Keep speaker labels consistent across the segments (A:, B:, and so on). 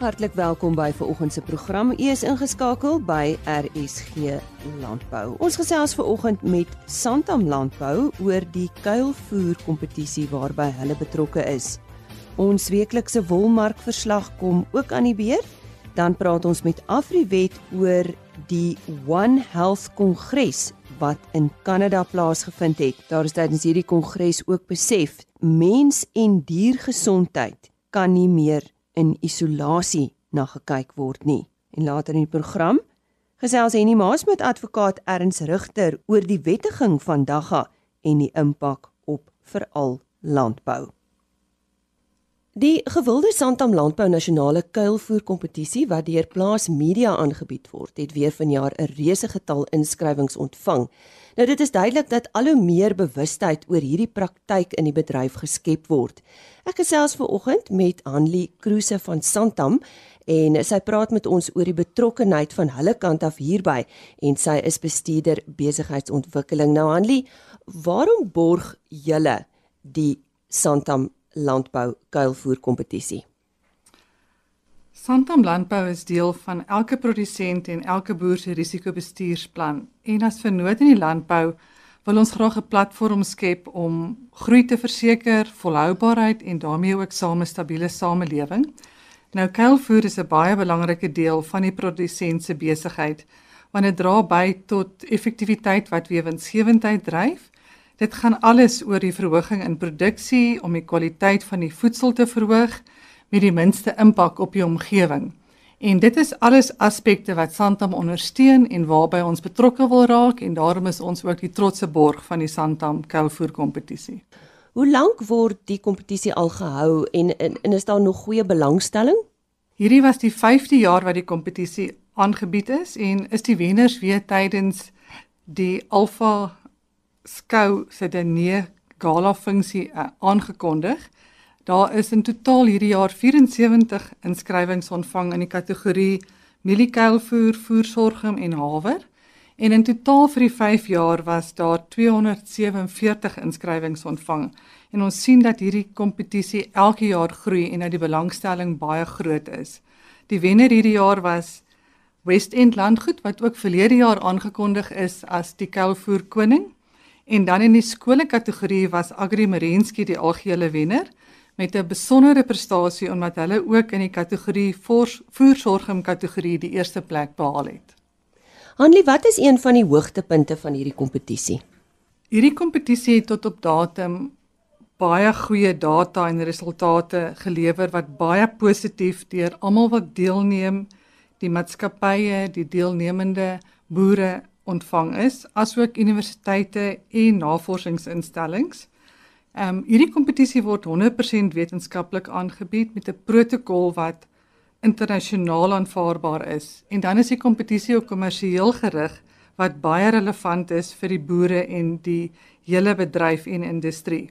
A: Hartlik welkom by vanoggend se program. U is ingeskakel by RSG Landbou. Ons gesels vanoggend met Santam Landbou oor die kuilvoer kompetisie waarby hulle betrokke is. Ons weeklikse wolmarkverslag kom ook aan die beurt. Dan praat ons met Afriwet oor die One Health Kongres wat in Kanada plaasgevind het. Daar is tydens hierdie kongres ook besef mens en diergesondheid kan nie meer in isolasie na gekyk word nie. En later in die program gesels Henny Maas met advokaat Erns Rigter oor die wettiging van Dagga en die impak op veral landbou. Die gewilde Santam Landbou Nasionale Kuilvoer Kompetisie wat deur Plaas Media aangebied word, het weer vanjaar 'n reuse getal inskrywings ontvang. Nou dit is duidelik dat al hoe meer bewustheid oor hierdie praktyk in die bedryf geskep word. Ek gesels ver oggend met Hanlie Kruse van Santam en sy praat met ons oor die betrokkeheid van hulle kant af hierby en sy is bestuurder besigheidsontwikkeling. Nou Hanlie, waarom borg julle die Santam landbou kuilvoer kompetisie.
B: Santam Landbou is deel van elke produsent en elke boer se risikobestuursplan en as vernoot in die landbou wil ons graag 'n platform skep om groei te verseker, volhoubaarheid en daarmee ook same stabiele samelewing. Nou kuilvoer is 'n baie belangrike deel van die produsent se besigheid want dit dra by tot effektiwiteit wat winsgewendheid dryf Dit gaan alles oor die verhoging in produksie om die kwaliteit van die voedsel te verhoog met die minste impak op die omgewing. En dit is alles aspekte wat Santam ondersteun en waarby ons betrokke wil raak en daarom is ons ook die trotse borg van die Santam Kuilvoer kompetisie.
A: Hoe lank word die kompetisie al gehou en, en en is daar nog goeie belangstelling?
B: Hierdie was die 5de jaar wat die kompetisie aangebied is en is die wenners weer tydens die Alpha skou se denie gala funksie uh, aangekondig. Daar is in totaal hierdie jaar 74 inskrywings ontvang in die kategorie mieliekeilvoer, voersorgum en haver. En in totaal vir die 5 jaar was daar 247 inskrywings ontvang. En ons sien dat hierdie kompetisie elke jaar groei en dat die belangstelling baie groot is. Die wenner hierdie jaar was West End Landgoed wat ook verlede jaar aangekondig is as die kuilvoer koning. En dan in die skole kategorie was Agri Marensky die algehele wenner met 'n besondere prestasie omdat hulle ook in die kategorie voersorgum kategorie die eerste plek behaal het.
A: Hanlie, wat is een van die hoogtepunte van hierdie kompetisie?
B: Hierdie kompetisie het tot op datum baie goeie data en resultate gelewer wat baie positief deur almal wat deelneem, die maatskappye, die deelnemende boere ontvang is, asook universiteite en navorsingsinstellings. Ehm um, hierdie kompetisie word 100% wetenskaplik aangebied met 'n protokol wat internasionaal aanvaarbaar is. En dan is die kompetisie ook kommersieel gerig wat baie relevant is vir die boere en die hele bedryf en industrie.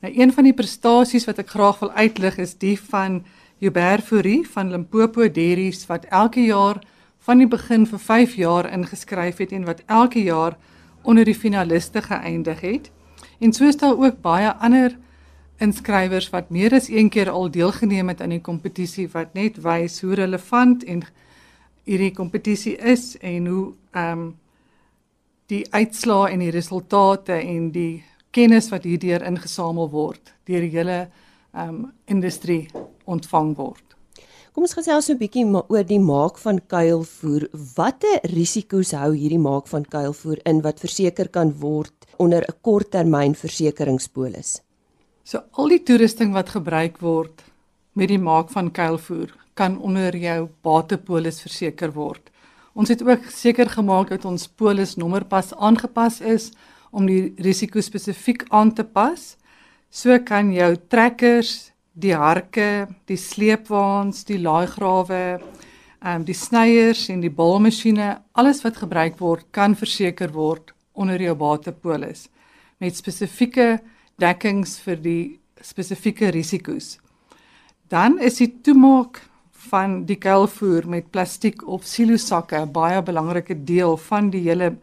B: Nou een van die prestasies wat ek graag wil uitlig is die van Hubert Fourie van Limpopo Dairies wat elke jaar van die begin vir 5 jaar ingeskryf het en wat elke jaar onder die finaliste geëindig het. En so is daar ook baie ander inskrywers wat meer as een keer al deelgeneem het aan die kompetisie wat net wys hoe relevant en hierdie kompetisie is en hoe ehm um, die uitslae en die resultate en die kennis wat hierdeur ingesamel word deur die hele ehm um, industrie ontvang word.
A: Kom ons gesels 'n bietjie oor die maak van kuilvoer. Watter risiko's hou hierdie maak van kuilvoer in wat verseker kan word onder 'n korttermynversekeringspolis?
B: So al die toerusting wat gebruik word met die maak van kuilvoer kan onder jou batepolis verseker word. Ons het ook seker gemaak dat ons polisnommerpas aangepas is om die risiko spesifiek aan te pas. So kan jou trekkers die harke, die sleepwaens, die laaigrawe, ehm um, die snyers en die balmasjiene, alles wat gebruik word kan verseker word onder jou batepolis met spesifieke dekkings vir die spesifieke risiko's. Dan is die toemaak van die kuilvoer met plastiek of silosakke 'n baie belangrike deel van die hele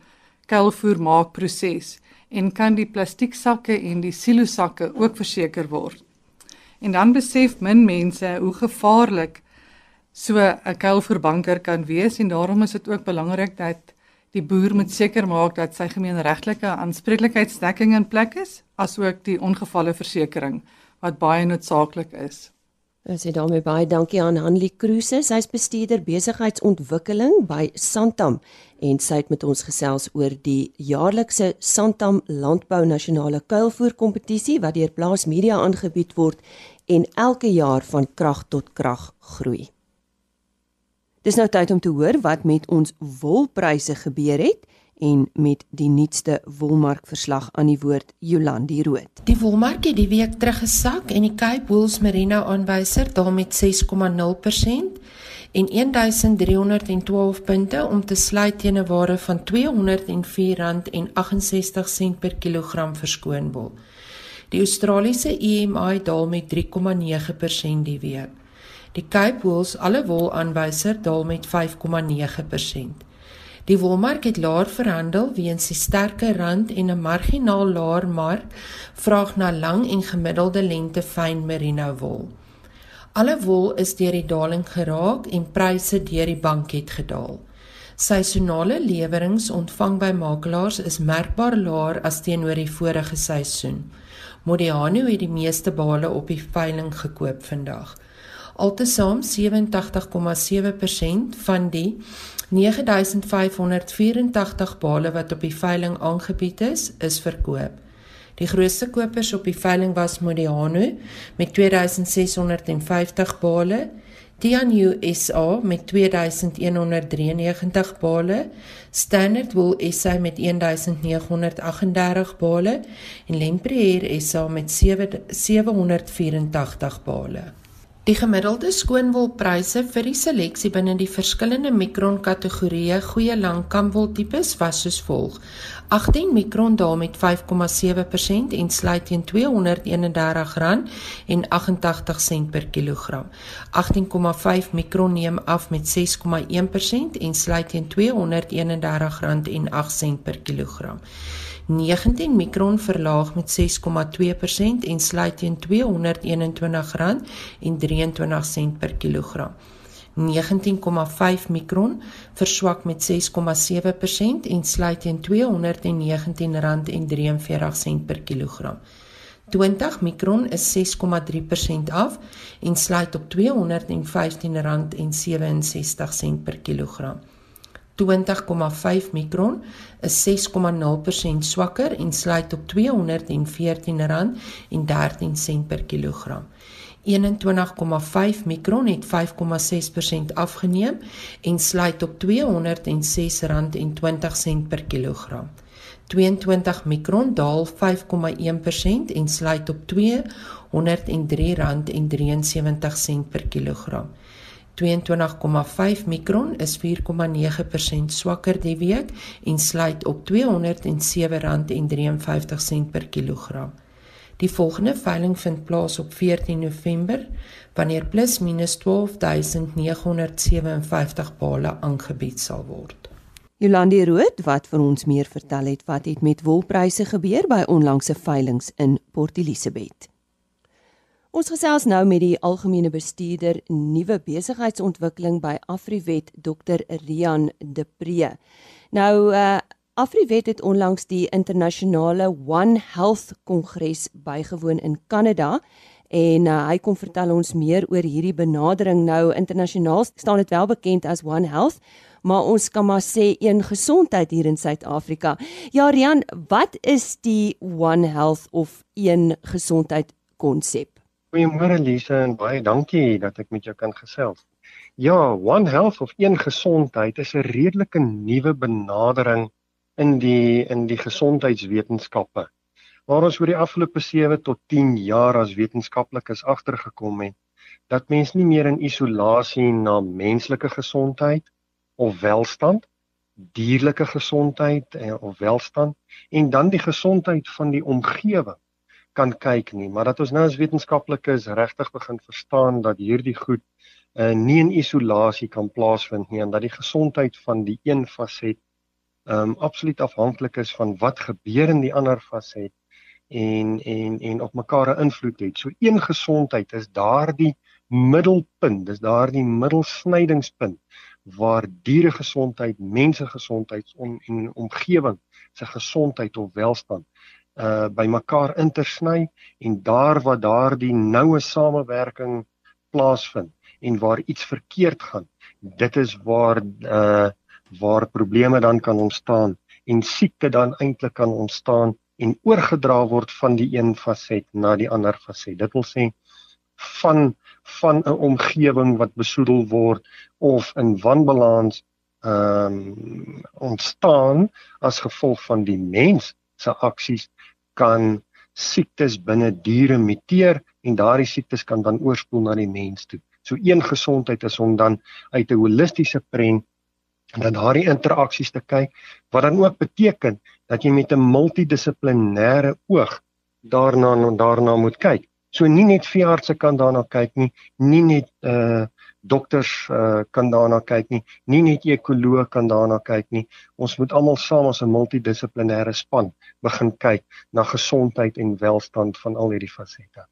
B: kuilvoermaakproses en kan die plastieksakke en die silosakke ook verseker word. En dan besef min mense hoe gevaarlik so 'n kuilvoerbanker kan wees en daarom is dit ook belangrik dat die boer moet seker maak dat sy gemeenregtelike aanspreeklikheidsdekking in plek is, asook die ongevalleversekering wat baie noodsaaklik is.
A: Ons sê daarmee baie dankie aan Hanlie Kruse, sy's bestuurder besigheidsontwikkeling by Santam en sy het met ons gesels oor die jaarlikse Santam Landbou Nasionale Kuilvoer Kompetisie wat deur Plaas Media aangebied word en elke jaar van krag tot krag groei. Dis nou tyd om te hoor wat met ons wolpryse gebeur het en met die nuutste wolmarkverslag aan die woord Jolandi Rood.
C: Die wolmark het die week teruggesak en die Cape Wools Merino aanwyser daal met 6,0% en 1312 punte om te sluit teen 'n waarde van R204.68 per kilogram verskoon wol. Die Australiese EMI daal met 3,9% die week. Die Cape Wools alle wol aanwyser daal met 5,9%. Die wolmark het laer verhandel weens die sterker rand en 'n marginaal laer mark vraag na lang en gemiddelde lengte fyn merino wol. Alle wol is deur die daling geraak en pryse deur die bank het gedaal. Seisonale leweringe ontvang by makelaars is merkbaar laer as teenoor die vorige seisoen. Modiano het die meeste bale op die veiling gekoop vandag. Altesaam 87,7% van die 9584 bale wat op die veiling aangebied is, is verkoop. Die grootste kopers op die veiling was Modiano met 2650 bale, Tianyu SA met 2193 bale, Standard Wool SA met 1938 bale en Lempriere SA met 784 bale. Die gemiddelde skoonwolpryse vir die seleksie binne die verskillende mikron kategorieë goeie lang kamwol tipes was soos volg: 18 mikron daal met 5,7% en sluit teen R231,88 per kilogram. 18,5 mikron neem af met 6,1% en sluit teen R231,08 per kilogram. 19 mikron verlaag met 6,2% en sluit teen R221,23 per kilogram. 19,5 mikron verswak met 6,7% en sluit teen R219,43 per kilogram. 20 mikron is 6,3% af en sluit op R215,67 per kilogram. 20,5 mikron is 6,0% swakker en sluit op R214,13 per kilogram. 21,5 mikron het 5,6% afgeneem en sluit op R206,20 per kilogram. 22 mikron daal 5,1% en sluit op R203,73 per kilogram. 22,5 mikron is 4,9% swakker die week en sluit op R207,53 per kilogram. Die volgende veiling vind plaas op 14 November wanneer plus minus 12957 bale aangebied sal word.
A: Jolandi Rood wat vir ons meer vertel het wat het met wolpryse gebeur by onlangse veilinge in Port Elizabeth. Ons gesels nou met die algemene bestuurder nuwe besigheidsontwikkeling by Afriwet Dr Rian De Pre. Nou uh Afriwet het onlangs die internasionale One Health Kongres bygewoon in Kanada en uh, hy kom vertel ons meer oor hierdie benadering nou internasionaal staan dit wel bekend as One Health maar ons kan maar sê een gesondheid hier in Suid-Afrika. Ja Rian, wat is die One Health of een gesondheid konsep?
D: Goeiemôre Lise en baie dankie dat ek met jou kan gesels. Ja, One Health of een gesondheid is 'n redelike nuwe benadering in die in die gesondheidswetenskappe. Waar ons oor die afgelope 7 tot 10 jaar as wetenskaplikes agtergekom het dat mens nie meer in isolasie na menslike gesondheid of welstand, dierlike gesondheid eh, of welstand en dan die gesondheid van die omgewing kan kyk nie, maar dat ons nou as wetenskaplikes regtig begin verstaan dat hierdie goed uh, nie in isolasie kan plaasvind nie en dat die gesondheid van die een faset um absoluut afhanklik is van wat gebeur in die ander faset en en en op mekaar 'n invloed het. So een gesondheid is daardie middelpunt, dis daardie middelsnydingspunt waar dieregesondheid, mensegesondheid en omgewing se gesondheid of welstand uh bymekaar intersny en daar waar daardie noue samewerking plaasvind en waar iets verkeerd gaan, dit is waar uh waar probleme dan kan ontstaan en siekte dan eintlik kan ontstaan en oorgedra word van die een faset na die ander faset. Dit wil sê van van 'n omgewing wat besoedel word of in wanbalans ehm um, ontstaan as gevolg van die mens se aksies kan siektes binne diere muteer en daardie siektes kan dan oorspoel na die mens toe. So een gesondheid is om dan uit 'n holistiese prent en dan daardie interaksies te kyk wat dan ook beteken dat jy met 'n multidissiplinêre oog daarna daarna moet kyk. So nie net veeartse kan daarna kyk nie, nie net uh dokters uh, kan daarna kyk nie, nie net ekoloog kan daarna kyk nie. Ons moet almal saam as 'n multidissiplinêre span begin kyk na gesondheid en welstand van al hierdie fasette.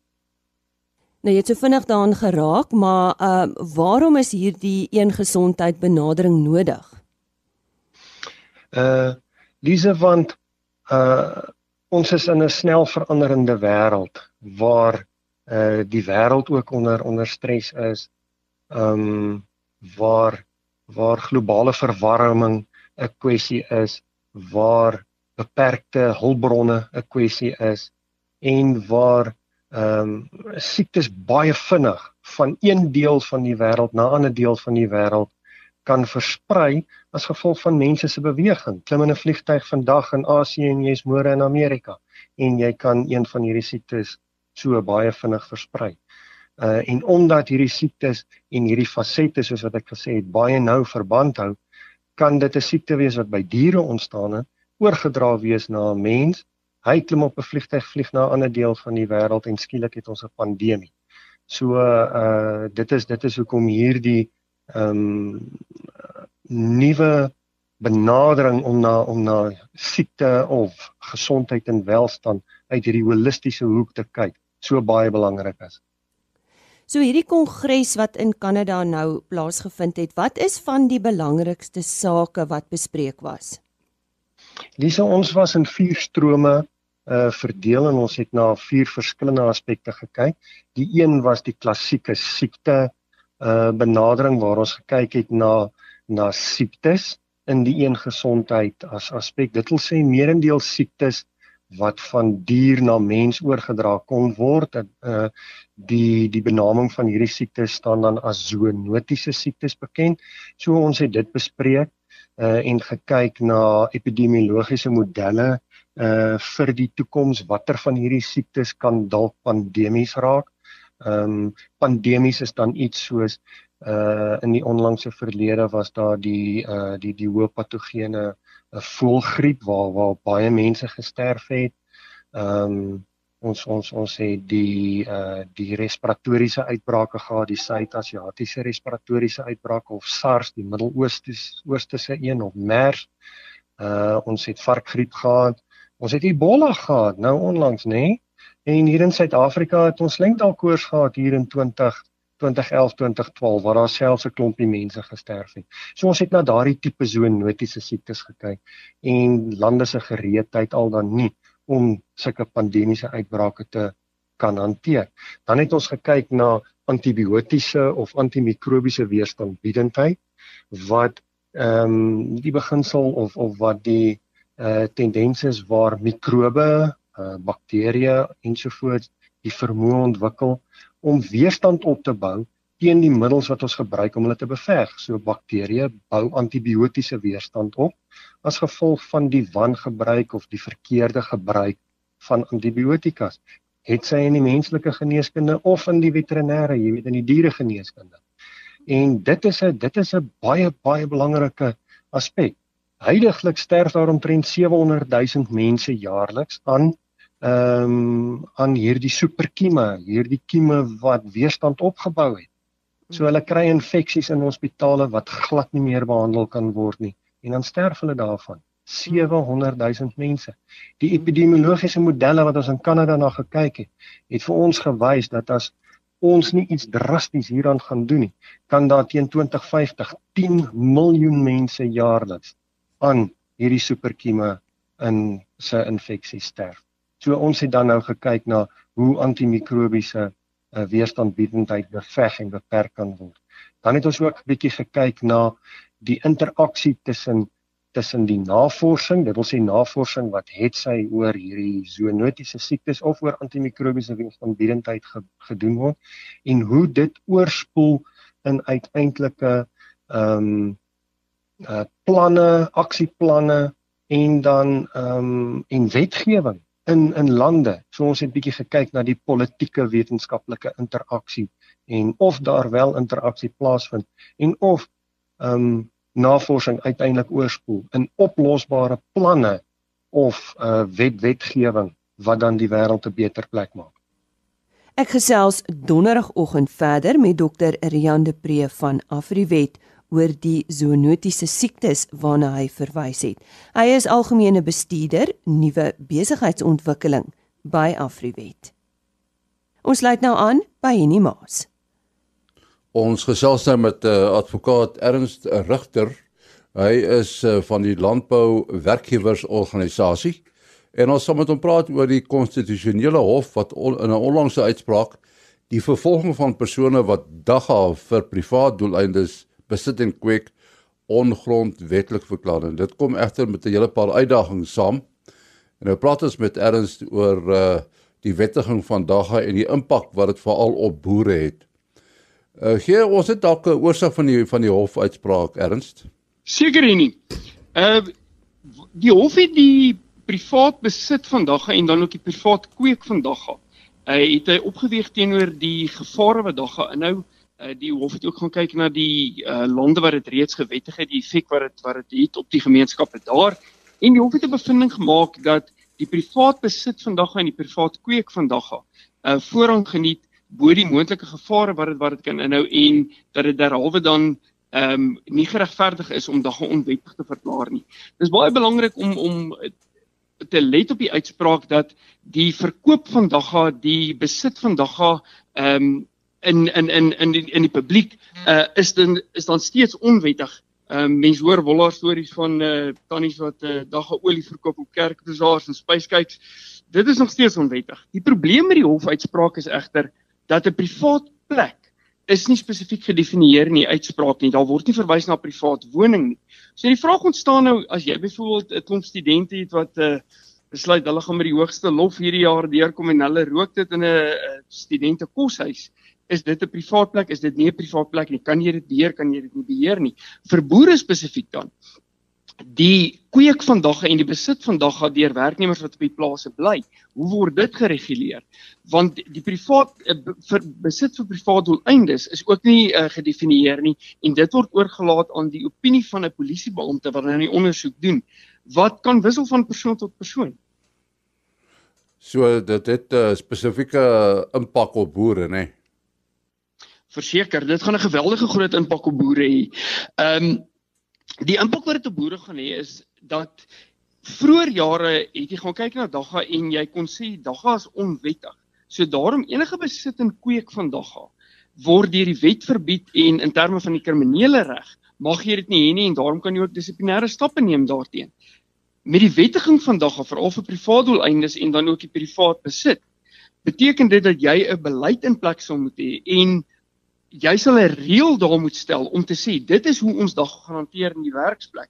A: Nou jy het so vinnig daaraan geraak, maar uh waarom is hierdie een gesondheid benadering nodig?
D: Uh Lise want uh ons is in 'n snel veranderende wêreld waar uh die wêreld ook onder onder stres is ehm um, waar waar globale verwarming 'n kwessie is, waar beperkte hulpbronne 'n kwessie is en waar ehm um, siektes baie vinnig van een deel van die wêreld na 'n ander deel van die wêreld kan versprei as gevolg van mense se beweging. Klim in 'n vliegtyg vandag in Asië en jy's môre in Amerika en jy kan een van hierdie siektes so baie vinnig versprei. Uh en omdat hierdie siektes en hierdie fasette soos wat ek gesê het baie nou verband hou, kan dit 'n siekte wees wat by diere ontstaan het, oorgedra wees na 'n mens. Hy klim op 'n vliegtyg vlieg na 'n ander deel van die wêreld en skielik het ons 'n pandemie. So uh dit is dit is hoekom hierdie ehm um, nuwe benadering om na om na siekte of gesondheid en welstand uit hierdie holistiese hoek te kyk so baie belangrik is.
A: So hierdie kongres wat in Kanada nou plaasgevind het, wat is van die belangrikste sake wat bespreek was?
D: Lisa, ons was in vier strome uh verdeel en ons het na vier verskillende aspekte gekyk. Die een was die klassieke siekte uh benadering waar ons gekyk het na na siektes in die een gesondheid as aspek. Dit wil sê meerendeel siektes wat van dier na mens oorgedra kon word. Uh die die benaming van hierdie siektes staan dan as zoonotiese siektes bekend. So ons het dit bespreek uh en gekyk na epidemiologiese modelle uh vir die toekoms watter van hierdie siektes kan dalk pandemies raak. Ehm um, pandemies is dan iets soos uh in die onlangse verlede was daar die uh die die hoë patogene 'n voëlgriep waar waar baie mense gesterf het. Ehm um, ons ons ons het die uh die respiratoriese uitbrake gehad, die Suid-Asiatiese respiratoriese uitbraak of SARS, die Midde-Ooste een of MERS. Uh ons het varkgriep gehad. Ons het Ebola gehad nou onlangs, nê? Nee? En hier in Suid-Afrika het ons lengdalkoors gehad hier in 20 2011 2012 waar daar selfs 'n klompie mense gesterf het. So ons het na daardie tipe zoonotiese siektes gekyk en lande se gereedheid al dan nie om sulke pandemiese uitbrake te kan hanteer. Dan het ons gekyk na antibiotiese of antimikrobiese weerstandbiedendheid wat ehm um, die beginsel of of wat die uh, tendens is waar mikrobe, uh, bakterieë ensovoorts die vermoë ontwikkel om weerstand op te bou teen die middels wat ons gebruik om hulle te beveg. So bakterieë bou antibiotiese weerstand op as gevolg van die wangebruik of die verkeerde gebruik van antibiotika. Het sy in die menslike geneeskunde of in die veterinêre, jy weet in die dieregeneeskunde. En dit is 'n dit is 'n baie baie belangrike aspek. Heidiglik sterf daar omtrent 700 000 mense jaarliks aan ehm um, aan hierdie superkieme, hierdie kieme wat weerstand opgebou het. So hulle kry infeksies in hospitale wat glad nie meer behandel kan word nie en dan sterf hulle daarvan. 700 000 mense. Die epidemiologiese modelle wat ons in Kanada na gekyk het, het vir ons gewys dat as ons nie iets drasties hieraan gaan doen nie, kan daar teen 2050 10 miljoen mense jaarliks aan hierdie superkieme in se infeksie sterf. So ons het dan nou gekyk na hoe antimikrobiese uh, weerstandbiedendheid beveg en beperk kan word. Dan het ons ook 'n bietjie gekyk na die interaksie tussen tussen die navorsing, dit wil sê navorsing wat het sy oor hierdie zoonotiese siektes of oor antimikrobiese weerstandbiedendheid gedoen word en hoe dit oorspoel in uiteindelike ehm um, uh planne, aksieplanne en dan ehm um, en wetgewing in in lande. So ons het bietjie gekyk na die politieke wetenskaplike interaksie en of daar wel interaksie plaasvind en of ehm um, navorsing uiteindelik oorspoel in oplosbare planne of 'n uh, wet wetgewing wat dan die wêreld 'n beter plek maak.
A: Ek gesels donderdagoggend verder met dokter Rian de Pre van Afriwet oor die zoonotiese siektes waarna hy verwys het. Hy is algemene bestuurder nuwe besigheidsontwikkeling by Afriwet. Ons sluit nou aan by Henny Maas.
E: Ons gesels nou met 'n uh, eh, advokaat Ernst Rigter. Hy is uh, van die Landbou Werkgewersorganisasie en ons gaan met hom praat oor die konstitusionele hof wat on, in 'n onlangse uitspraak die vervolging van persone wat dagga vir privaat doeleindes besit en kweek ongrondwetlik verklaar. En dit kom egter met 'n hele paar uitdagings saam. En nou praat ons met Ernst oor uh, die wettiging van dagga en die impak wat dit veral op boere het. Uh gee ons het dalk 'n oorsig van die van die hofuitspraak ernst?
F: Seker nie. Uh die hof het die privaat besit vandag en dan ook die privaat kweek vandag. Hy uh, het hy opgeweeg teenoor die gevare wat daar inhou. Uh die hof het ook gaan kyk na die uh lande wat dit reeds gewettig het, die effek wat dit wat dit het op die gemeenskappe daar. En die hof het 'n bevinding gemaak dat die privaat besit vandag en die privaat kweek vandag uh voorrang geniet bo die moontlike gevare wat dit wat dit kan inhou en dat dit derhalwe dan ehm um, nie geregverdig is om dagga onwettig te verklaar nie. Dis baie belangrik om om te let op die uitspraak dat die verkoop van dagga, die besit van dagga ehm um, in in in in die in die publiek uh is dan is dan steeds onwettig. Ehm um, mense hoor wollaar stories van uh tannies wat uh, dagga olie verkoop op kerkbazaars en spyskyks. Dit is nog steeds onwettig. Die probleem met die hofuitspraak is egter dat 'n privaat plek is nie spesifiek gedefinieer in die uitspraak nie. Daar word nie verwys na 'n privaat woning nie. So die vraag ontstaan nou as jy byvoorbeeld 'n klomp studente het wat 'n uh, eh, besluit hulle gaan met die hoogste lof hierdie jaar deurkom en hulle rook dit in 'n uh, studente koshuis. Is dit 'n privaat plek? Is dit nie 'n privaat plek nie? Kan jy dit beheer? Kan jy dit nie beheer nie? Vir boere spesifiek dan die kweek van dagga en die besit van dagga deur werknemers wat op die plase bly. Hoe word dit gereguleer? Want die privaat eh, vir besit vir privaat doeleindes is ook nie uh, gedefinieer nie en dit word oorgelaat aan die opinie van 'n polisiebeampte wat dan die ondersoek doen. Wat kan wissel van persoon tot persoon?
E: So dit het 'n uh, spesifieke impak op boere, né? Nee?
F: Verseker, dit gaan 'n geweldige groot impak op boere hê. Ehm um, die impak wat dit op boere gaan hê is dat vroeër jare het jy gaan kyk na dagga en jy kon sê dagga is onwettig. So daarom enige besit en kweek van dagga word deur die wet verbied en in terme van die kriminele reg mag jy dit nie hê nie en daarom kan jy ook dissiplinêre stappe neem daarteenoor. Met die wettiging van dagga veral vir privaat doeleindes en dan ook die privaat besit beteken dit dat jy 'n beleid in plek sal moet hê en jy sal 'n reël daar moet stel om te sê dit is hoe ons dag gaan hanteer in die werksplek.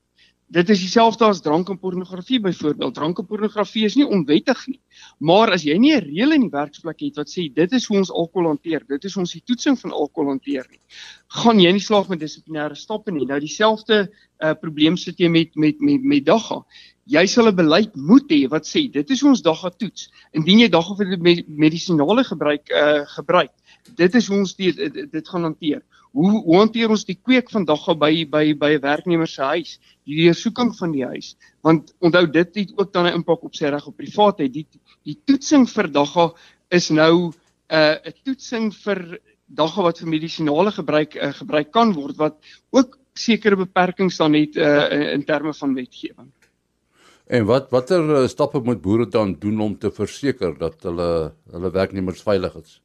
F: Dit is dieselfde as drank en pornografie byvoorbeeld. Drank en pornografie is nie onwettig nie. Maar as jy nie 'n reël in die werksplek het wat sê dit is hoe ons alkohol hanteer, dit is ons die toetsing van alkohol hanteer nie, gaan jy nie slaag met dissiplinêre stappe nie. Nou dieselfde uh, probleem sit jy met met met met dagga. Jy sal 'n beleid moet hê wat sê dit is hoe ons dagga toets. Indien jy dagga vir medisinale gebruik uh, gebruik, dit is hoe ons dit dit, dit gaan hanteer. Hoe hoe hanteer ons die kweek vandag by by by 'n werknemer se huis, die deursoeking van die huis? Want onthou dit het ook dan 'n impak op sy reg op privaatheid. Die die toetsing vir dagga is nou 'n uh, 'n toetsing vir dagga wat vir medisinale gebruik uh, gebruik kan word wat ook sekere beperkings dan het uh, in terme van wetgewing.
E: En wat watter stappe moet boere dan doen om te verseker dat hulle hulle werknemers veilig is?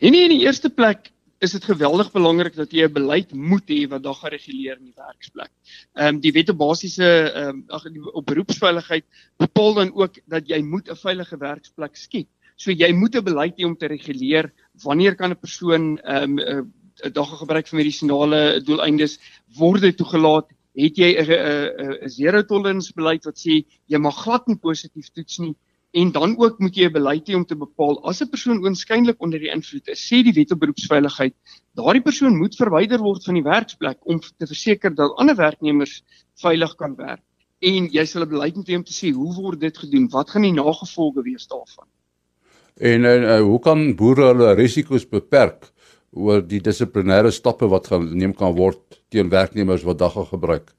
F: En nie in die eerste plek is dit geweldig belangrik dat jy 'n beleid moet hê wat dan gereguleer in die werksplek. Ehm um, die wet op basiese ehm um, ag op beroepsveiligheid bepaal dan ook dat jy moet 'n veilige werksplek skep. So jy moet 'n beleid hê om te reguleer wanneer kan 'n persoon ehm um, 'n dag gebruik vir medisinale doeleindes word dit toegelaat het jy 'n 'n zero tolerance beleid wat sê jy mag glad nie positief toets nie en dan ook moet jy 'n beleid hê om te bepaal as 'n persoon oënskynlik onder die invloed is sê die wet op beroepsveiligheid daardie persoon moet verwyder word van die werksplek om te verseker dat ander werknemers veilig kan werk en jy sal 'n beleid moet hê om te sê hoe word dit gedoen wat gaan die nagevolge wees daarvan
E: en, en uh, hoe kan boere hulle risiko's beperk oor die dissiplinêre stappe wat geneem kan word teen werknemers wat dagga gebruik.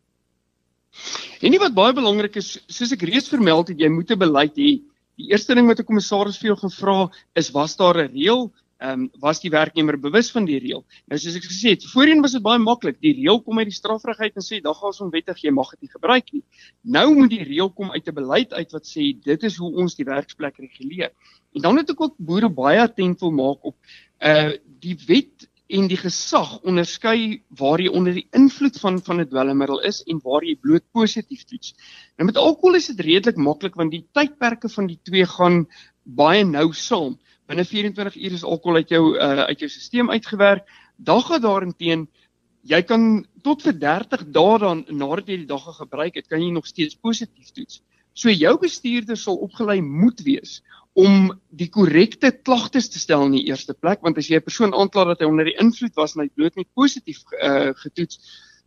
F: En nie wat baie belangrik is, soos ek reeds vermeld het, jy moet 'n beleid hê. Die eerste ding wat 'n kommissaris vir jou gevra is, was daar 'n reël? Ehm um, was die werknemer bewus van die reël? Nou soos ek gesê het, voorheen was dit baie maklik. Die reël kom uit die strafregheid en sê dag gaan ons onwettig, jy mag dit nie gebruik nie. Nou moet die reël kom uit 'n beleid uit wat sê dit is hoe ons die werksplek reguleer. En dan het ek ook boere baie attent wil maak op uh die wet en die gesag onderskei waar jy onder die invloed van van 'n dwelmmiddel is en waar jy bloot positief toets. Nou met alkohol is dit redelik maklik want die tydperke van die twee gaan baie nou saam. Binne 24 uur is alkohol uit jou uh, uit jou stelsel uitgewerk. Dag gaan daarenteen jy kan tot vir 30 dae dan nadat jy die dag gebruik het, kan jy nog steeds positief toets. So jou bestuurder sal opgelei moet wees om die korrekte klagtes te stel in die eerste plek want as jy 'n persoon aankla dat hy onder die invloed was en hy bloot net positief uh, getoets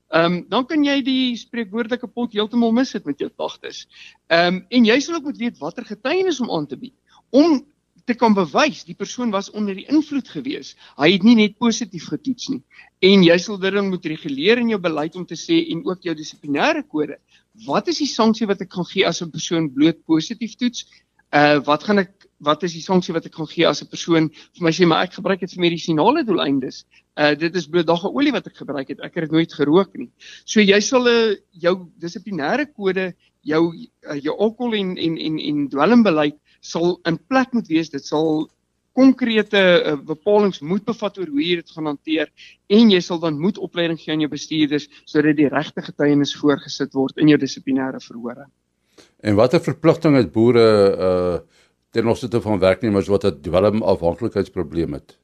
F: ehm um, dan kan jy die spreekwoordelike pot heeltemal mis het met jou klagtes. Ehm um, en jy sal ook moet weet watter getuienis om aan te bied om te kan bewys die persoon was onder die invloed gewees. Hy het nie net positief getoets nie. En jy sal dit dan moet reguleer in jou beleid om te sê en ook jou dissiplinêre kode. Wat is die sanksie wat ek kan gee as 'n persoon bloot positief toets uh wat gaan ek wat is die sanksie wat ek kan gee as 'n persoon vir my sê maar ek gebruik dit vir medisinale doeleindes. Uh dit is bloot dagga olie wat ek gebruik het. Ek het dit nooit gerook nie. So jy sal 'n uh, jou dissiplinêre kode, jou uh, jou alkohol en en en en dwelmbeleid sal in plek moet wees. Dit sal konkrete uh, bepalinge moet bevat oor hoe jy dit gaan hanteer en jy sal dan moet opleiding gee aan jou bestuurders sodat die regte getuienis voorgesit word in jou dissiplinêre verhore.
E: En watter verpligting het boere uh ten opsigte van werknemers wat 'n dwelm afhanklikheidsprobleem het?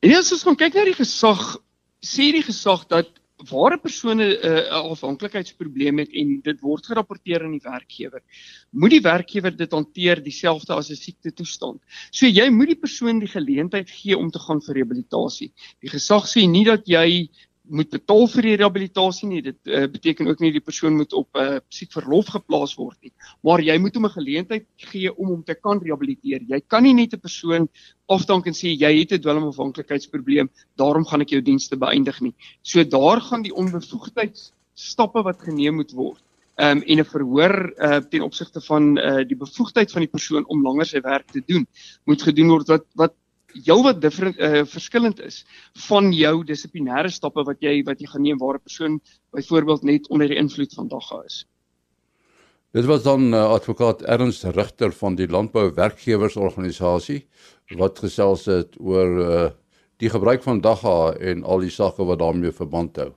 F: En as ons kyk na die gesag, sê die gesag dat waar 'n persoon 'n uh, afhanklikheidsprobleem het en dit word gerapporteer aan die werkgewer, moet die werkgewer dit hanteer dieselfde as 'n siekte toestand. So jy moet die persoon die geleentheid gee om te gaan vir rehabilitasie. Die gesag sê nie dat jy moet betaal vir die rehabilitasie nie. Dit uh, beteken ook nie die persoon moet op 'n uh, eh, siekverlof geplaas word nie, maar jy moet hom 'n geleentheid gee om hom te kan rehabiliteer. Jy kan nie net 'n persoon afdank en sê jy het 'n dwelmafhanklikheidsprobleem, daarom gaan ek jou dienste beëindig nie. So daar gaan die onbevoegdheidsstappe wat geneem moet word. Um, en 'n verhoor uh, ten opsigte van uh, die bevoegdheid van die persoon om langer sy werk te doen moet gedoen word wat wat heelwat different uh, verskillend is van jou dissiplinêre stappe wat jy wat jy gaan neem waar 'n persoon byvoorbeeld net onder die invloed van dagga is.
E: Dit was dan uh, advokaat Ernst Rigter van die Landbou Werkgewersorganisasie wat gesels het oor uh, die gebruik van dagga en al die sake wat daarmee verband hou.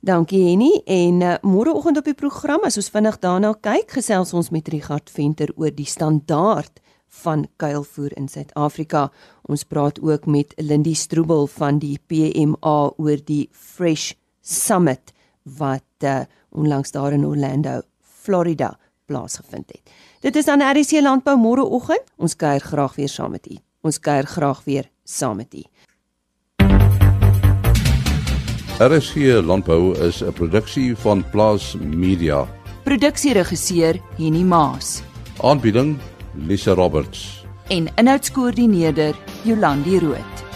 A: Dankie Henny en uh, môreoggend op die program as ons vinnig daarna kyk gesels ons met Richard Venter oor die standaard van kuilvoer in Suid-Afrika. Ons praat ook met Lindy Stroebel van die PMA oor die Fresh Summit wat uh, onlangs daar in Orlando, Florida plaasgevind het. Dit is aan RC Landbou môreoggend. Ons kuier graag weer saam met u. Ons kuier graag weer saam met u.
E: RC Landbou is 'n produksie van Plaas Media.
A: Produksieregisseur Henny Maas.
E: Aanbieding Lisa Roberts
A: en inhoudskoördineerder Jolandi Root.